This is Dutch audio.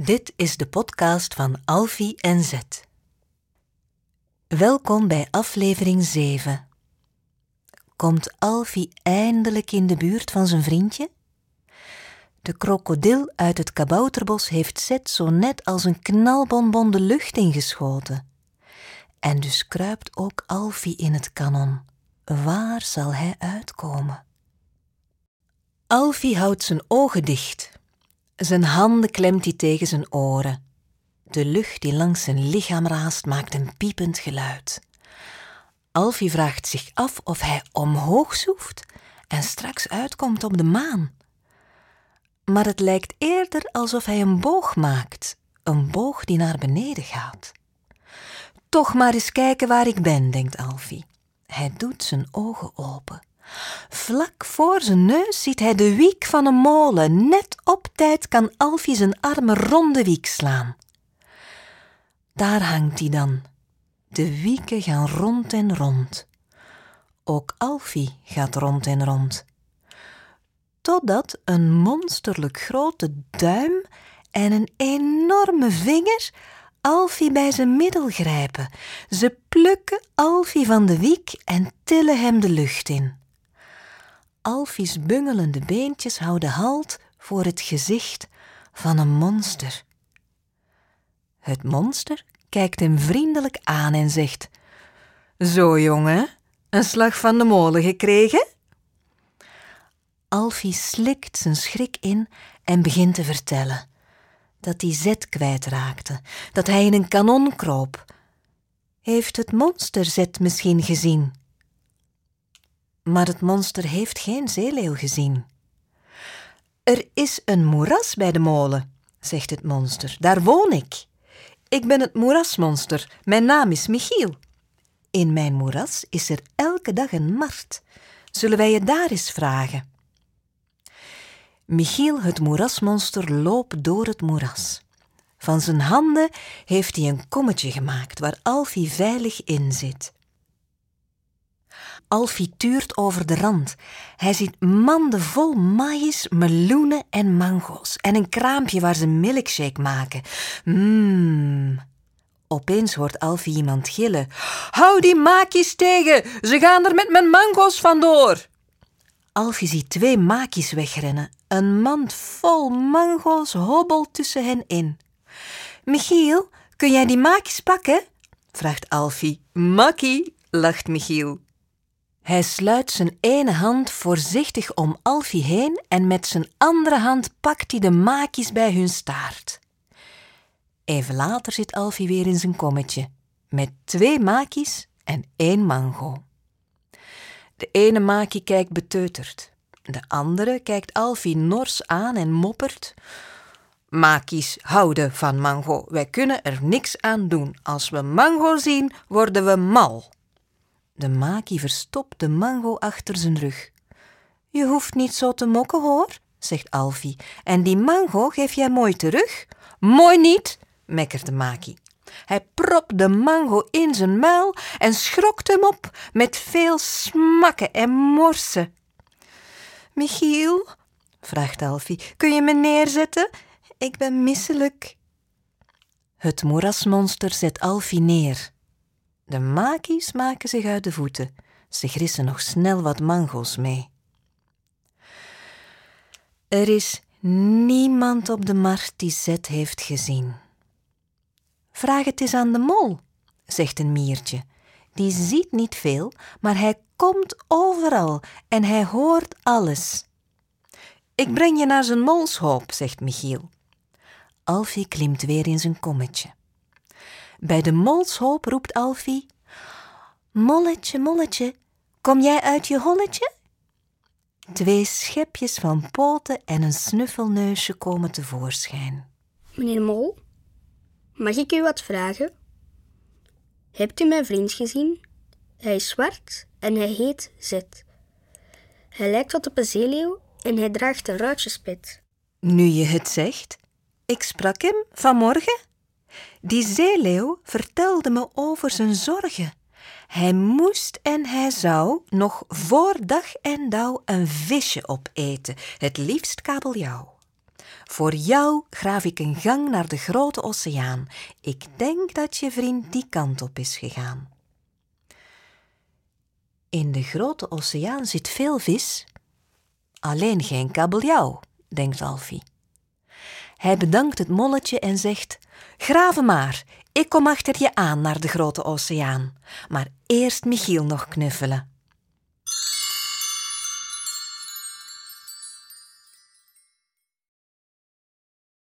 Dit is de podcast van Alfie en Zet. Welkom bij aflevering 7. Komt Alfie eindelijk in de buurt van zijn vriendje? De krokodil uit het kabouterbos heeft Zet zo net als een knalbonbon de lucht ingeschoten. En dus kruipt ook Alfie in het kanon. Waar zal hij uitkomen? Alfie houdt zijn ogen dicht. Zijn handen klemt hij tegen zijn oren. De lucht die langs zijn lichaam raast maakt een piepend geluid. Alfie vraagt zich af of hij omhoog zoeft en straks uitkomt op de maan. Maar het lijkt eerder alsof hij een boog maakt, een boog die naar beneden gaat. Toch maar eens kijken waar ik ben, denkt Alfie. Hij doet zijn ogen open. Vlak voor zijn neus ziet hij de wiek van een molen. Net op tijd kan Alfie zijn armen rond de wiek slaan. Daar hangt hij dan. De wieken gaan rond en rond. Ook Alfie gaat rond en rond. Totdat een monsterlijk grote duim en een enorme vinger Alfie bij zijn middel grijpen. Ze plukken Alfie van de wiek en tillen hem de lucht in. Alfie's bungelende beentjes houden halt voor het gezicht van een monster. Het monster kijkt hem vriendelijk aan en zegt: Zo, jongen, een slag van de molen gekregen? Alfie slikt zijn schrik in en begint te vertellen dat hij Zet kwijtraakte, dat hij in een kanon kroop. Heeft het monster Zet misschien gezien? Maar het monster heeft geen zeeleeuw gezien. Er is een moeras bij de molen, zegt het monster. Daar woon ik. Ik ben het moerasmonster. Mijn naam is Michiel. In mijn moeras is er elke dag een markt. Zullen wij je daar eens vragen? Michiel, het moerasmonster, loopt door het moeras. Van zijn handen heeft hij een kommetje gemaakt waar Alfie veilig in zit. Alfie tuurt over de rand. Hij ziet manden vol maïs, meloenen en mango's. En een kraampje waar ze milkshake maken. Mmm. Opeens hoort Alfie iemand gillen. Hou die maakjes tegen! Ze gaan er met mijn mango's vandoor! Alfie ziet twee maakjes wegrennen. Een mand vol mango's hobbelt tussen hen in. Michiel, kun jij die maakjes pakken? vraagt Alfie. Makkie, lacht Michiel. Hij sluit zijn ene hand voorzichtig om Alfie heen en met zijn andere hand pakt hij de maakjes bij hun staart. Even later zit Alfie weer in zijn kommetje, met twee maakjes en één mango. De ene maakie kijkt beteuterd, de andere kijkt Alfie nors aan en moppert. Makies houden van mango, wij kunnen er niks aan doen. Als we mango zien, worden we mal. De maki verstopt de mango achter zijn rug. Je hoeft niet zo te mokken hoor, zegt Alfie. En die mango geef jij mooi terug? Mooi niet, mekkert de maki. Hij propt de mango in zijn muil en schrokt hem op met veel smakken en morsen. Michiel, vraagt Alfie, kun je me neerzetten? Ik ben misselijk. Het moerasmonster zet Alfie neer. De makies maken zich uit de voeten. Ze grissen nog snel wat mango's mee. Er is niemand op de markt die Zet heeft gezien. Vraag het eens aan de mol, zegt een miertje. Die ziet niet veel, maar hij komt overal en hij hoort alles. Ik breng je naar zijn molshoop, zegt Michiel. Alfie klimt weer in zijn kommetje. Bij de molshoop roept Alfie: Molletje, molletje, kom jij uit je holletje? Twee schepjes van poten en een snuffelneusje komen tevoorschijn. Meneer Mol, mag ik u wat vragen? Hebt u mijn vriend gezien? Hij is zwart en hij heet Zet. Hij lijkt wat op een zeeleeuw en hij draagt een ruitjespet. Nu je het zegt, ik sprak hem vanmorgen. Die zeeleeuw vertelde me over zijn zorgen. Hij moest en hij zou nog voor dag en dauw een visje opeten, het liefst kabeljauw. Voor jou graaf ik een gang naar de grote oceaan. Ik denk dat je vriend die kant op is gegaan. In de grote oceaan zit veel vis, alleen geen kabeljauw, denkt Alfie. Hij bedankt het molletje en zegt: Graven maar, ik kom achter je aan naar de grote oceaan. Maar eerst Michiel nog knuffelen.